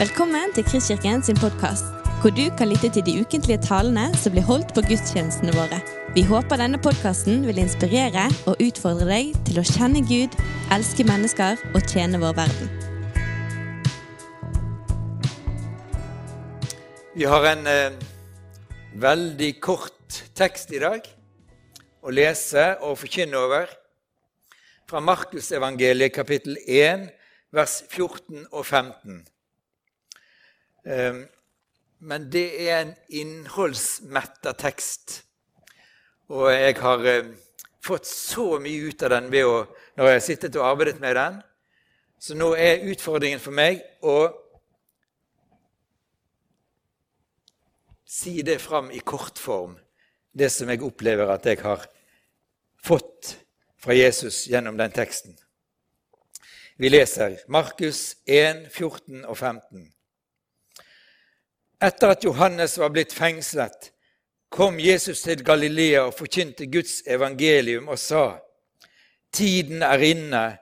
Velkommen til Kristkirken sin podkast, hvor du kan lytte til de ukentlige talene som blir holdt på gudstjenestene våre. Vi håper denne podkasten vil inspirere og utfordre deg til å kjenne Gud, elske mennesker og tjene vår verden. Vi har en eh, veldig kort tekst i dag å lese og forkynne over. Fra Markusevangeliet kapittel 1, vers 14 og 15. Eh, men det er en innholdsmetta tekst. Og jeg har eh, fått så mye ut av den å, når jeg har sittet og arbeidet med den. Så nå er utfordringen for meg å si det fram i kortform, det som jeg opplever at jeg har fått fra Jesus gjennom den teksten. Vi leser Markus 1, 14 og 15. Etter at Johannes var blitt fengslet, kom Jesus til Galilea og forkynte Guds evangelium og sa:" Tiden er inne,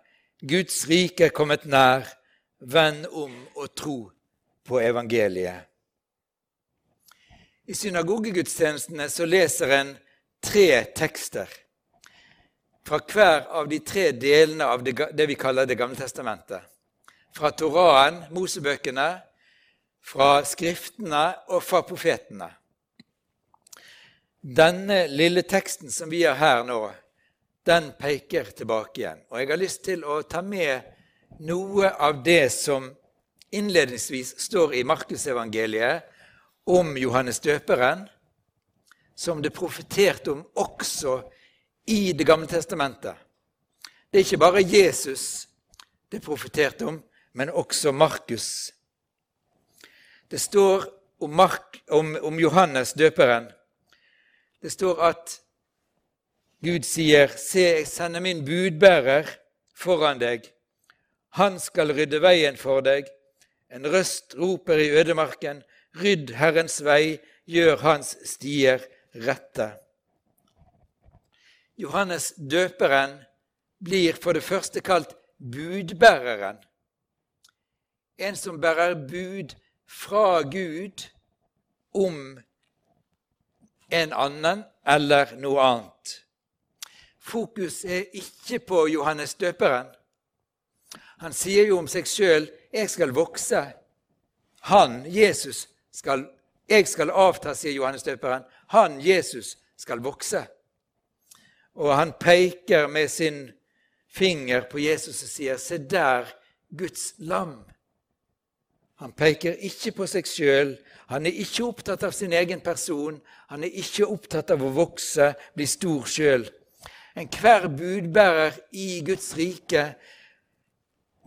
Guds rike er kommet nær. Vend om og tro på evangeliet. I synagogegudstjenestene så leser en tre tekster fra hver av de tre delene av det, vi kaller Det gamle testamentet. Fra Toraen, Mosebøkene, fra Skriftene og fra profetene. Denne lille teksten som vi har her nå, den peker tilbake igjen. Og jeg har lyst til å ta med noe av det som innledningsvis står i Markusevangeliet om Johannes døperen, som det profeterte om også i Det gamle testamentet. Det er ikke bare Jesus det profeterte om, men også Markus det står om, Mark, om, om Johannes døperen. Det står at Gud sier, 'Se, jeg sender min budbærer foran deg.' 'Han skal rydde veien for deg.' En røst roper i ødemarken, 'Rydd Herrens vei, gjør Hans stier rette.' Johannes døperen blir for det første kalt budbæreren. En som bærer bud fra Gud om en annen eller noe annet. Fokus er ikke på Johannes døperen. Han sier jo om seg sjøl 'Jeg skal vokse'. Han, Jesus, skal Jeg skal avta, sier Johannes døperen. Han, Jesus, skal vokse. Og han peker med sin finger på Jesus og sier, 'Se der, Guds lam'. Han peker ikke på seg sjøl. Han er ikke opptatt av sin egen person. Han er ikke opptatt av å vokse, bli stor sjøl. Enhver budbærer i Guds rike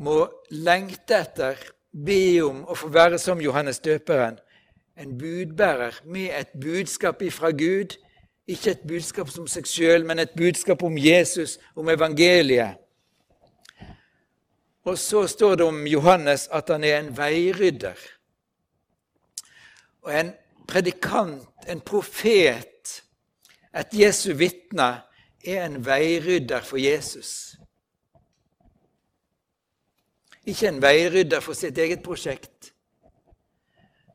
må lengte etter, be om å få være som Johannes døperen. En budbærer med et budskap ifra Gud. Ikke et budskap som seg sjøl, men et budskap om Jesus, om evangeliet. Og så står det om Johannes at han er en veirydder. Og en predikant, en profet, et Jesu vitne, er en veirydder for Jesus. Ikke en veirydder for sitt eget prosjekt,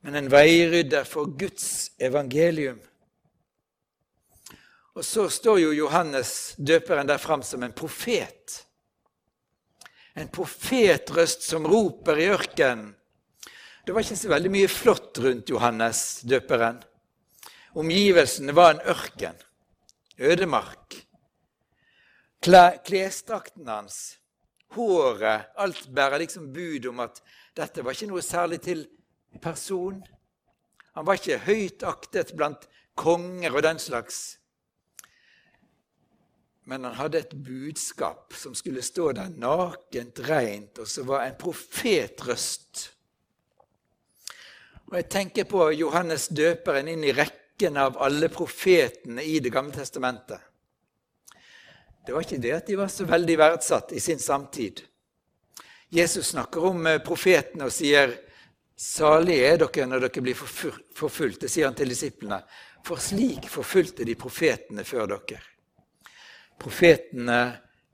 men en veirydder for Guds evangelium. Og så står jo Johannes døperen der fram som en profet en profetrøst som roper i ørkenen. Det var ikke så veldig mye flott rundt Johannes døperen. Omgivelsene var en ørken, ødemark. Klesdrakten hans, håret, alt bærer liksom bud om at dette var ikke noe særlig til person. Han var ikke høyt aktet blant konger og den slags men han hadde et budskap som skulle stå der nakent, rent, og som var en profetrøst. Og Jeg tenker på Johannes døperen inn i rekken av alle profetene i Det gamle testamentet. Det var ikke det at de var så veldig verdsatt i sin samtid. Jesus snakker om eh, profetene og sier Salige er dere når dere blir forfulgt. Sier han til disiplene. For slik forfulgte de profetene før dere. Profetene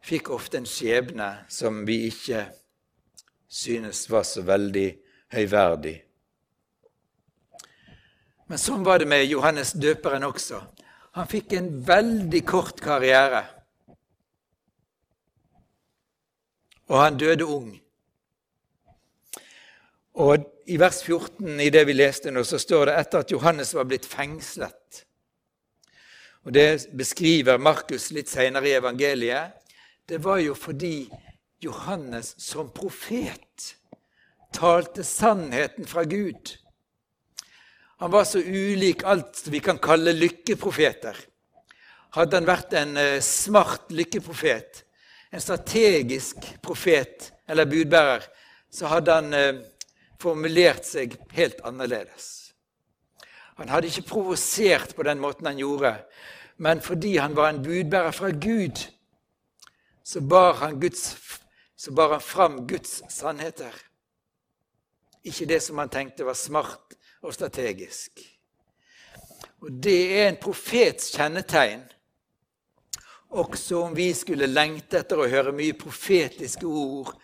fikk ofte en skjebne som vi ikke synes var så veldig høyverdig. Men sånn var det med Johannes døperen også. Han fikk en veldig kort karriere. Og han døde ung. Og I vers 14 i det vi leste nå, så står det etter at Johannes var blitt fengslet. Og Det beskriver Markus litt senere i evangeliet. Det var jo fordi Johannes som profet talte sannheten fra Gud. Han var så ulik alt vi kan kalle lykkeprofeter. Hadde han vært en eh, smart lykkeprofet, en strategisk profet eller budbærer, så hadde han eh, formulert seg helt annerledes. Han hadde ikke provosert på den måten han gjorde, men fordi han var en budbærer fra Gud, så bar han, Guds, så bar han fram Guds sannheter. Ikke det som han tenkte var smart og strategisk. Og Det er en profets kjennetegn. Også om vi skulle lengte etter å høre mye profetiske ord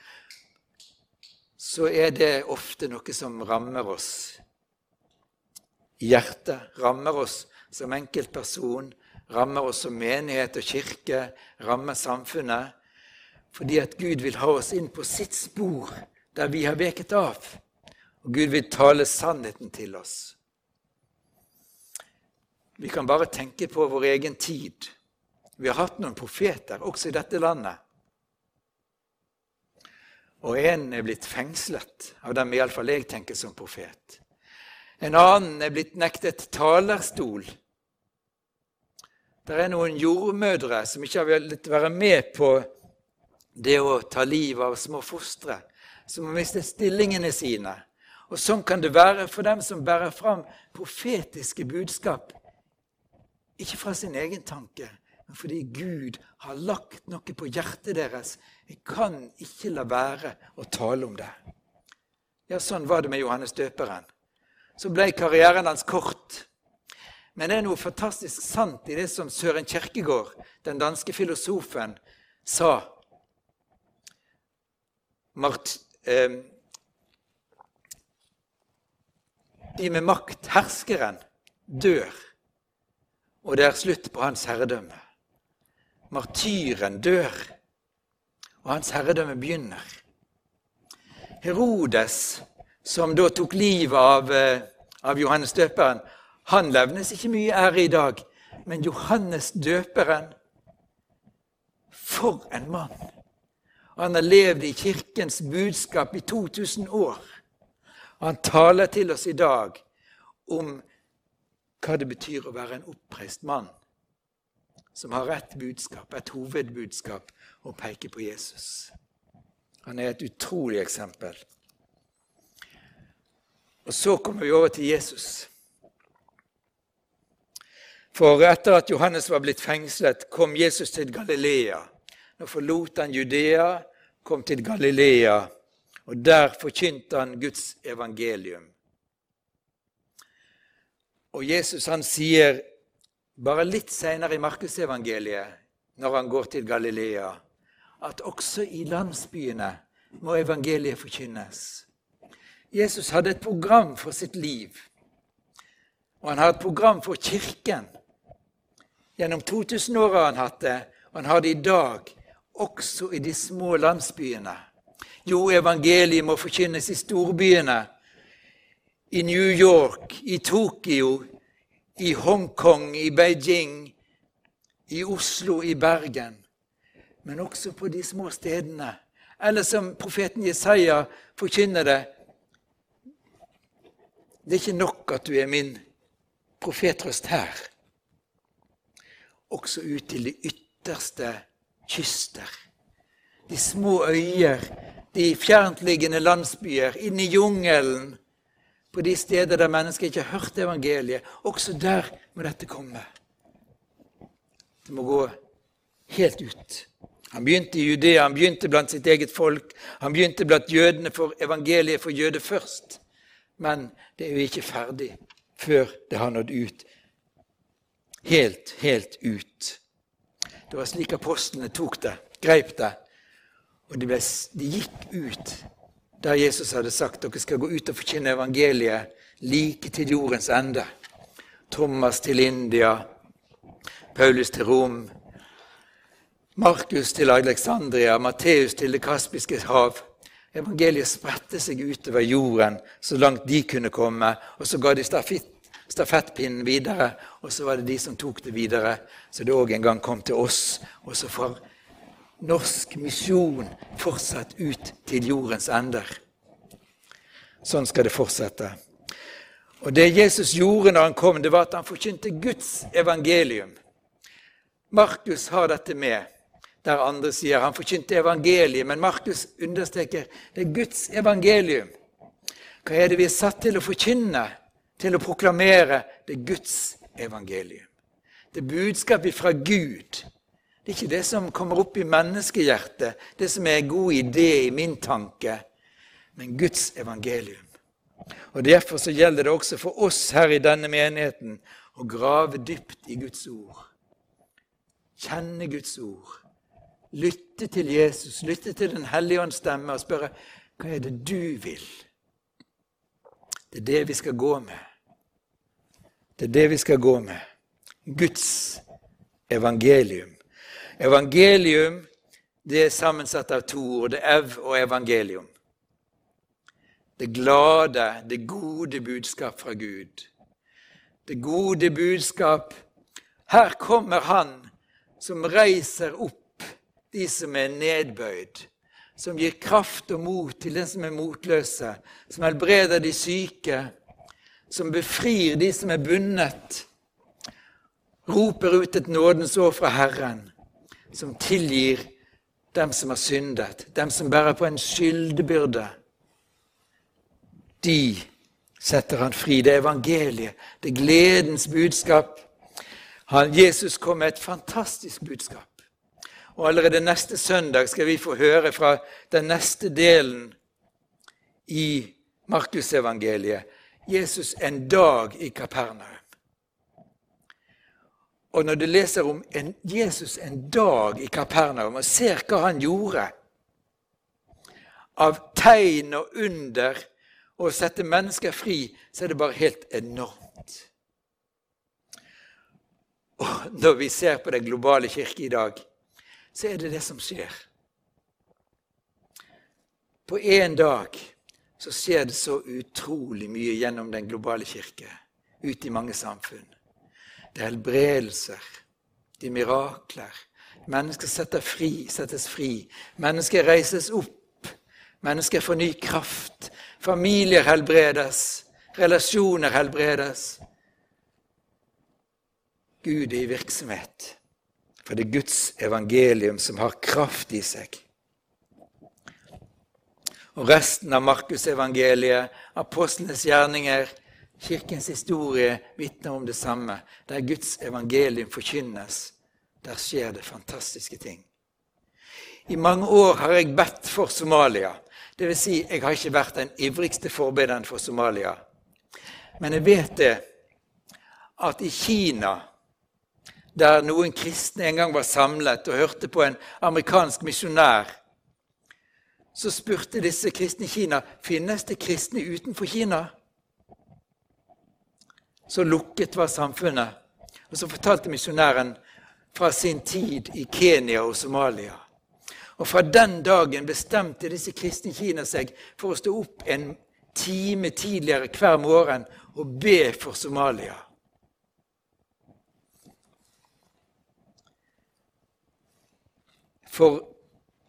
så er det ofte noe som rammer oss hjertet, rammer oss som enkeltperson, rammer oss som menighet og kirke, rammer samfunnet. Fordi at Gud vil ha oss inn på sitt spor, der vi har veket av. Og Gud vil tale sannheten til oss. Vi kan bare tenke på vår egen tid. Vi har hatt noen profeter også i dette landet og en er blitt fengslet, av dem iallfall jeg tenker som profet. En annen er blitt nektet talerstol. Det er noen jordmødre som ikke har villet være med på det å ta livet av små fostre, som har mistet stillingene sine. Og sånn kan det være for dem som bærer fram profetiske budskap, ikke fra sin egen tanke, men fordi Gud har lagt noe på hjertet deres. Jeg kan ikke la være å tale om det. Ja, sånn var det med Johannes døperen. Så ble karrieren hans kort. Men det er noe fantastisk sant i det som Søren Kjerkegaard, den danske filosofen, sa. Mart, eh, de med makt, herskeren, dør, og det er slutt på hans herredømme. Martyren dør, og hans herredømme begynner. Herodes, som da tok livet av, eh, av Johannes døperen, han levnes ikke mye ære i dag. Men Johannes døperen For en mann! Han har levd i Kirkens budskap i 2000 år. Han taler til oss i dag om hva det betyr å være en oppreist mann som har ett budskap, et hovedbudskap, og peker på Jesus. Han er et utrolig eksempel. Og så kommer vi over til Jesus. For etter at Johannes var blitt fengslet, kom Jesus til Galilea. Nå forlot han Judea, kom til Galilea, og der forkynte han Guds evangelium. Og Jesus han sier bare litt seinere i Markusevangeliet, når han går til Galilea, at også i landsbyene må evangeliet forkynnes. Jesus hadde et program for sitt liv, og han har et program for Kirken. Gjennom 2000 år har han hatt det, og han har det i dag, også i de små landsbyene. Jo, evangeliet må forkynnes i storbyene, i New York, i Tokyo, i Hongkong, i Beijing, i Oslo, i Bergen, men også på de små stedene. Eller som profeten Jesaja forkynner det Det er ikke nok at du er min profetrøst her. Også ut til de ytterste kyster. De små øyer, de fjerntliggende landsbyer, inn i jungelen på de steder der mennesker ikke har hørt evangeliet. Også der må dette komme. Det må gå helt ut. Han begynte i Judea, han begynte blant sitt eget folk. Han begynte blant jødene for evangeliet for jøder først. Men det er jo ikke ferdig før det har nådd ut. Helt, helt ut. Det var slik apostlene tok det, greip det. Og de, ble, de gikk ut der Jesus hadde sagt dere skal gå ut og forkynne evangeliet like til jordens ende. Thomas til India, Paulus til Rom, Markus til Alexandria, Matteus til Det kaspiske hav. Evangeliet spredte seg utover jorden så langt de kunne komme, og så ga de stafettpinnen videre, og så var det de som tok det videre, så det òg en gang kom til oss. Og så får norsk misjon fortsatt ut til jordens ender. Sånn skal det fortsette. Og Det Jesus gjorde når han kom, det var at han forkynte Guds evangelium. Markus har dette med der andre sier han forkynte evangeliet. Men Markus understreker det er Guds evangelium. Hva er det vi er satt til å forkynne, til å proklamere? Det er Guds evangelium. Det er budskapet fra Gud. Det er ikke det som kommer opp i menneskehjertet, det som er en god idé i min tanke, men Guds evangelium. Og Derfor så gjelder det også for oss her i denne menigheten å grave dypt i Guds ord. Kjenne Guds ord lytte til Jesus, lytte til Den hellige ånds stemme og spørre hva er det du vil? Det er det vi skal gå med. Det er det vi skal gå med. Guds evangelium. Evangelium det er sammensatt av to ord. Det er ev og evangelium. Det glade, det gode budskap fra Gud. Det gode budskap Her kommer Han som reiser opp de som er nedbøyd, som gir kraft og mot til den som er motløse, som helbreder de syke, som befrir de som er bundet, roper ut et nådens år fra Herren, som tilgir dem som har syndet, dem som bærer på en skyldebyrde. De setter han fri. Det er evangeliet, det er gledens budskap. Jesus kom med et fantastisk budskap. Og allerede neste søndag skal vi få høre fra den neste delen i Markusevangeliet. Jesus en dag i Kapernaum. Og når du leser om en, Jesus en dag i Kapernaum og ser hva han gjorde av tegn og under og sette mennesker fri, så er det bare helt enormt. Og når vi ser på den globale kirke i dag, så er det det som skjer. På én dag så skjer det så utrolig mye gjennom den globale kirke, ute i mange samfunn. Det er helbredelser, de mirakler. Mennesker fri, settes fri. Mennesker reises opp. Mennesker får ny kraft. Familier helbredes. Relasjoner helbredes. Gud er i virksomhet. For det er Guds evangelium som har kraft i seg. Og resten av Markusevangeliet, apostlenes gjerninger, kirkens historie vitner om det samme. Der Guds evangelium forkynnes, der skjer det fantastiske ting. I mange år har jeg bedt for Somalia. Vil si, jeg har ikke vært den ivrigste forbederen for Somalia. Men jeg vet det at i Kina der noen kristne en gang var samlet og hørte på en amerikansk misjonær. Så spurte disse kristne i Kina finnes det kristne utenfor Kina. Så lukket var samfunnet. Og så fortalte misjonæren fra sin tid i Kenya og Somalia. Og fra den dagen bestemte disse kristne i Kina seg for å stå opp en time tidligere hver morgen og be for Somalia. For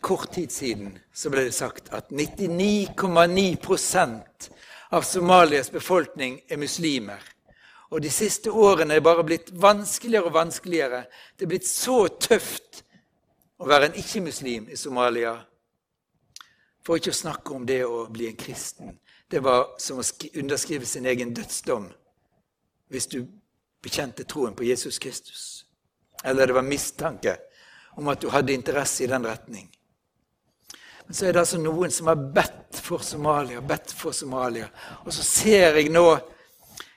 kort tid siden så ble det sagt at 99,9% av Somalias befolkning er muslimer. Og de siste årene er bare blitt vanskeligere og vanskeligere. Det er blitt så tøft å være en ikke-muslim i Somalia. For ikke å snakke om det å bli en kristen. Det var som å underskrive sin egen dødsdom hvis du bekjente troen på Jesus Kristus. Eller det var mistanke om at du hadde interesse i den retning. Men så er det altså noen som har bedt for Somalia, bedt for Somalia. Og så ser jeg nå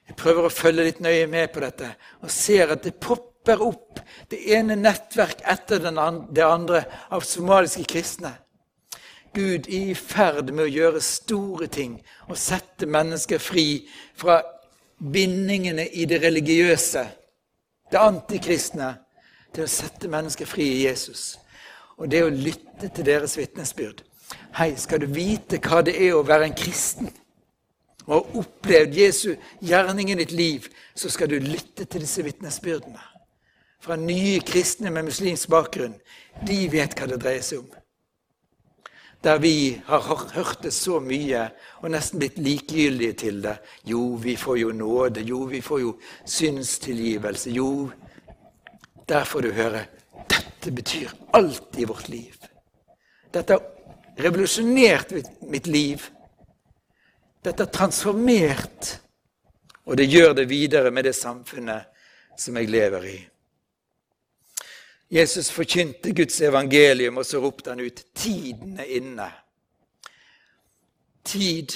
Jeg prøver å følge litt nøye med på dette og ser at det popper opp det ene nettverk etter det andre av somaliske kristne. Gud er i ferd med å gjøre store ting og sette mennesker fri fra bindingene i det religiøse, det antikristne, til å sette mennesker fri i Jesus. Og det å lytte til deres vitnesbyrd. Hei, skal du vite hva det er å være en kristen, og har opplevd Jesu gjerning i ditt liv, så skal du lytte til disse vitnesbyrdene. Fra nye kristne med muslimsk bakgrunn. De vet hva det dreier seg om. Der vi har hørt det så mye og nesten blitt likegyldige til det. Jo, vi får jo nåde. Jo, vi får jo synstilgivelse. Jo, der får du høre dette betyr alt i vårt liv. Dette har revolusjonert mitt liv. Dette har transformert, og det gjør det videre med det samfunnet som jeg lever i. Jesus forkynte Guds evangelium, og så ropte han ut 'Tiden er inne'. Tid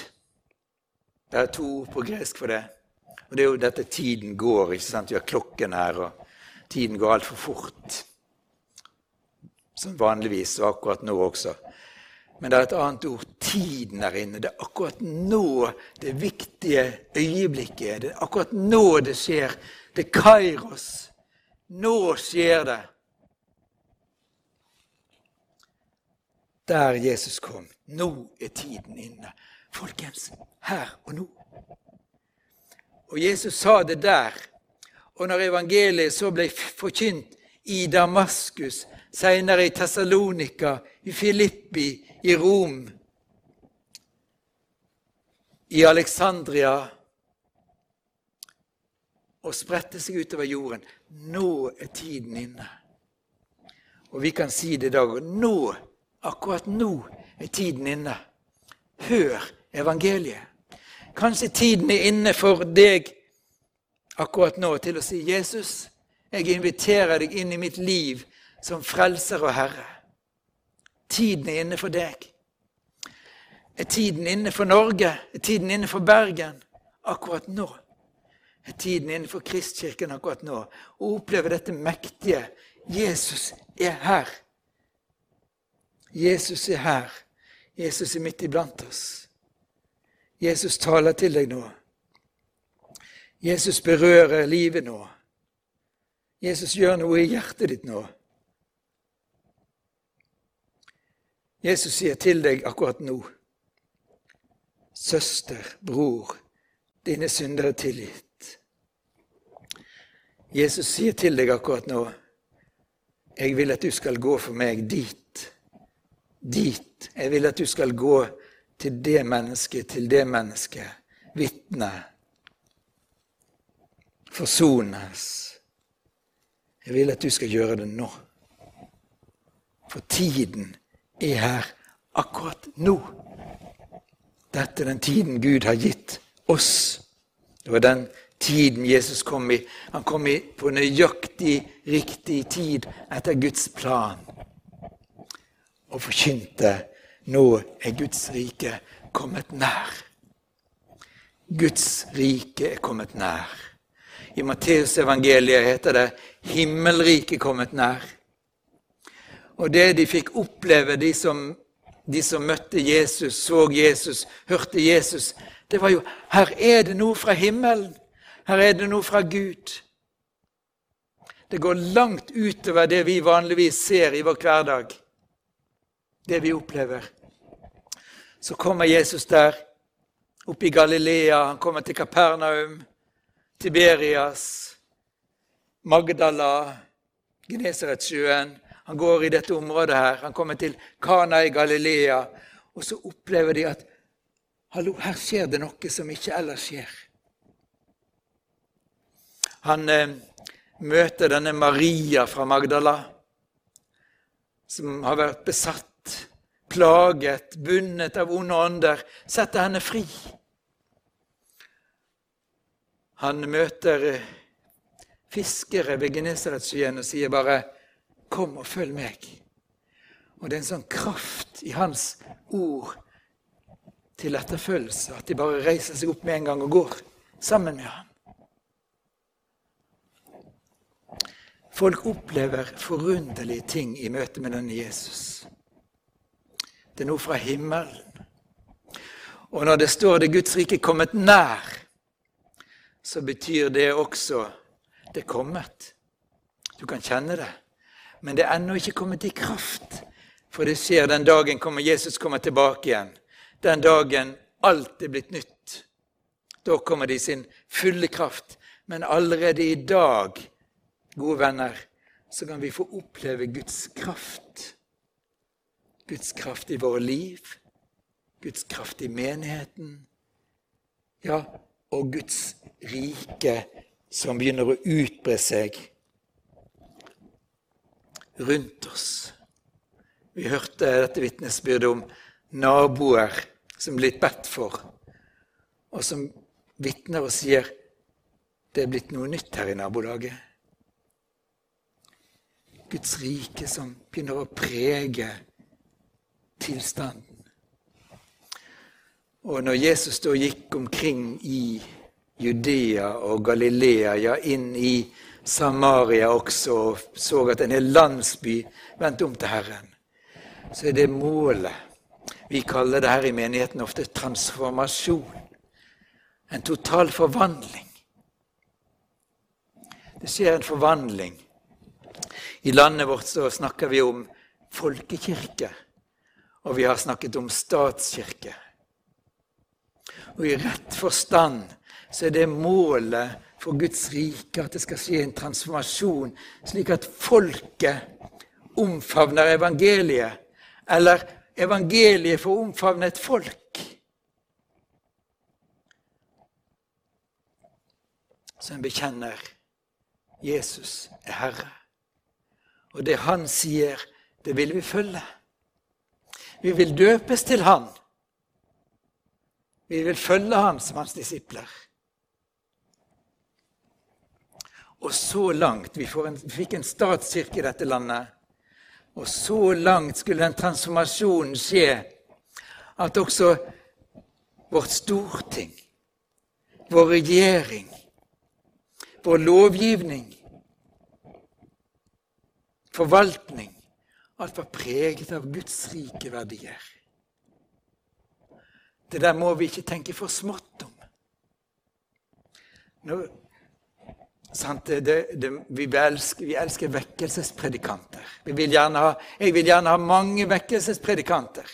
Det er to ord på gresk for det. Og det er jo dette tiden går. ikke sant? Vi har klokken her, og tiden går altfor fort. Som vanligvis, og akkurat nå også. Men det er et annet ord. Tiden er inne. Det er akkurat nå det viktige øyeblikket Det er akkurat nå det skjer. Det er kairos. Nå skjer det. Der Jesus kom. Nå er tiden inne. Folkens, her og nå. Og Jesus sa det der. Og når evangeliet så ble forkynt i Damaskus, seinere i Tessalonika, i Filippi, i Rom, i Alexandria og spredte seg utover jorden. Nå er tiden inne. Og vi kan si det i dag. Nå, akkurat nå, er tiden inne. Hør evangeliet. Kanskje tiden er inne for deg akkurat nå til å si, 'Jesus, jeg inviterer deg inn i mitt liv som frelser og herre'. Tiden er inne for deg. Er tiden inne for Norge? Er tiden inne for Bergen? Akkurat nå. Er tiden inne for Kristkirken akkurat nå? Å oppleve dette mektige. Jesus er her. Jesus er her. Jesus er midt iblant oss. Jesus taler til deg nå. Jesus berører livet nå. Jesus gjør noe i hjertet ditt nå. Jesus sier til deg akkurat nå Søster, bror, dine syndere er tilgitt. Jesus sier til deg akkurat nå Jeg vil at du skal gå for meg dit. Dit. Jeg vil at du skal gå til det mennesket, til det mennesket. Vitne. Forsones. Jeg vil at du skal gjøre det nå. For tiden er her akkurat nå. Dette er den tiden Gud har gitt oss. Det var den tiden Jesus kom i. Han kom i på nøyaktig riktig tid etter Guds plan og forkynte nå er Guds rike kommet nær. Guds rike er kommet nær. I Matteusevangeliet heter det 'Himmelriket kommet nær'. Og det de fikk oppleve, de som, de som møtte Jesus, så Jesus, hørte Jesus, det var jo Her er det noe fra himmelen. Her er det noe fra Gud. Det går langt utover det vi vanligvis ser i vår hverdag, det vi opplever. Så kommer Jesus der, oppe i Galilea, han kommer til Kapernaum, Tiberias, Magdala, Genesaretsjøen. Han går i dette området her. Han kommer til Kana i Galilea. Og så opplever de at hallo, her skjer det noe som ikke ellers skjer. Han eh, møter denne Maria fra Magdala, som har vært besatt, plaget, bundet av onde ånder. Setter henne fri. Han møter eh, fiskere ved Genesaretsjøen og sier bare 'Kom og følg meg'. Og det er en sånn kraft i hans ord til etterfølgelse at de bare reiser seg opp med en gang og går sammen med ham. Folk opplever forunderlige ting i møte med denne Jesus. Det er noe fra himmelen. Og når det står 'det Guds rike kommet nær', så betyr det også 'det er kommet'. Du kan kjenne det. Men det er ennå ikke kommet i kraft. For det skjer den dagen kommer Jesus kommer tilbake igjen. Den dagen alt er blitt nytt. Da kommer det i sin fulle kraft. Men allerede i dag, gode venner, så kan vi få oppleve Guds kraft. Guds kraft i våre liv, Guds kraft i menigheten. Ja, og Guds rike som begynner å utbre seg rundt oss. Vi hørte dette vitnesbyrdet om naboer som er blitt bedt for, og som vitner og sier det er blitt noe nytt her i nabolaget. Guds rike som begynner å prege tilstanden. Og når Jesus da gikk omkring i Judea og Galilea, ja, inn i Samaria også, og så at en hel landsby vendte om til Herren, så er det målet. Vi kaller det her i menigheten ofte transformasjon. En total forvandling. Det skjer en forvandling. I landet vårt så snakker vi om folkekirke, og vi har snakket om statskirke. Og i rett forstand så er det målet for Guds rike at det skal skje en transformasjon, slik at folket omfavner evangeliet, eller evangeliet får omfavne et folk. Som bekjenner Jesus er Herre. Og det Han sier, det vil vi følge. Vi vil døpes til Han. Vi vil følge han som hans disipler. Og så langt Vi, fikk en statskirke i dette landet. Og så langt skulle den transformasjonen skje at også vårt storting, vår regjering, vår lovgivning, forvaltning Alt var preget av Guds rike verdier. Det der må vi ikke tenke for smått om. Nå, det, det, vi, elsker, vi, elsker, vekkelsespredikanter. Vil ha, jeg vil gjerne ha mange vekkelsespredikanter.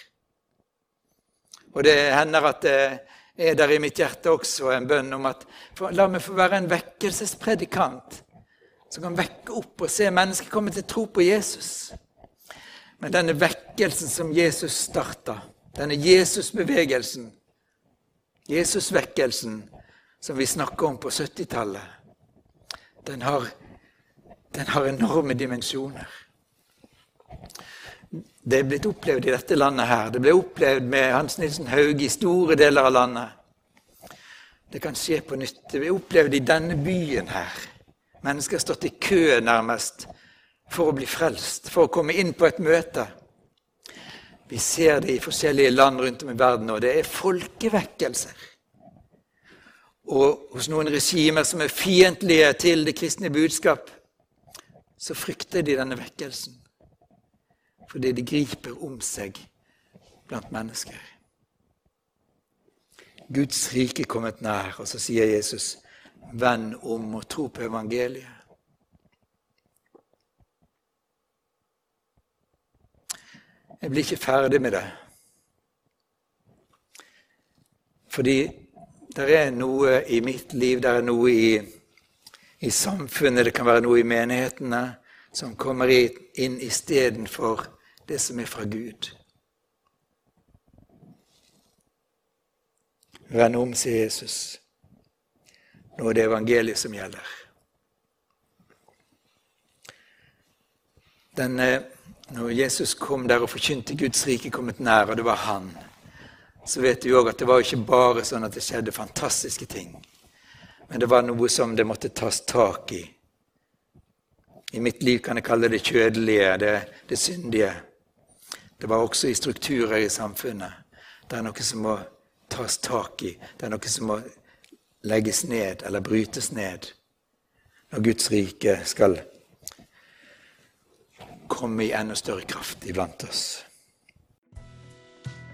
Og det hender at det er der i mitt hjerte også en bønn om at for, la meg få være en vekkelsespredikant som kan vekke opp og se mennesker komme til tro på Jesus. Men denne vekkelsen som Jesus starta, denne Jesusbevegelsen, Jesusvekkelsen, som vi snakker om på 70-tallet, den, den, har enorme dimensjoner. Det er blitt opplevd i dette landet her. Det ble opplevd med Hans Nilsen Hauge i store deler av landet. Det kan skje på nytt. Det ble opplevd i denne byen her. Mennesker har stått i kø nærmest for å bli frelst, for å komme inn på et møte. Vi ser det i forskjellige land rundt om i verden, og det er folkevekkelser. Og hos noen regimer som er fiendtlige til det kristne budskap, så frykter de denne vekkelsen. Fordi det griper om seg blant mennesker. Guds rike kommet nær, og så sier Jesus, venn om og tro på evangeliet. Jeg blir ikke ferdig med det. Fordi det er noe i mitt liv, det er noe i, i samfunnet, det kan være noe i menighetene, som kommer inn istedenfor det som er fra Gud. Vend om, sier Jesus. Nå er det evangeliet som gjelder. Denne når Jesus kom der og forkynte Guds rike kommet nær, og det var han, så vet vi òg at det var ikke bare sånn at det skjedde fantastiske ting. Men det var noe som det måtte tas tak i. I mitt liv kan jeg kalle det kjødelige, det, det syndige. Det var også i strukturer i samfunnet. Det er noe som må tas tak i. Det er noe som må legges ned eller brytes ned når Guds rike skal komme i enda større kraft iblant oss.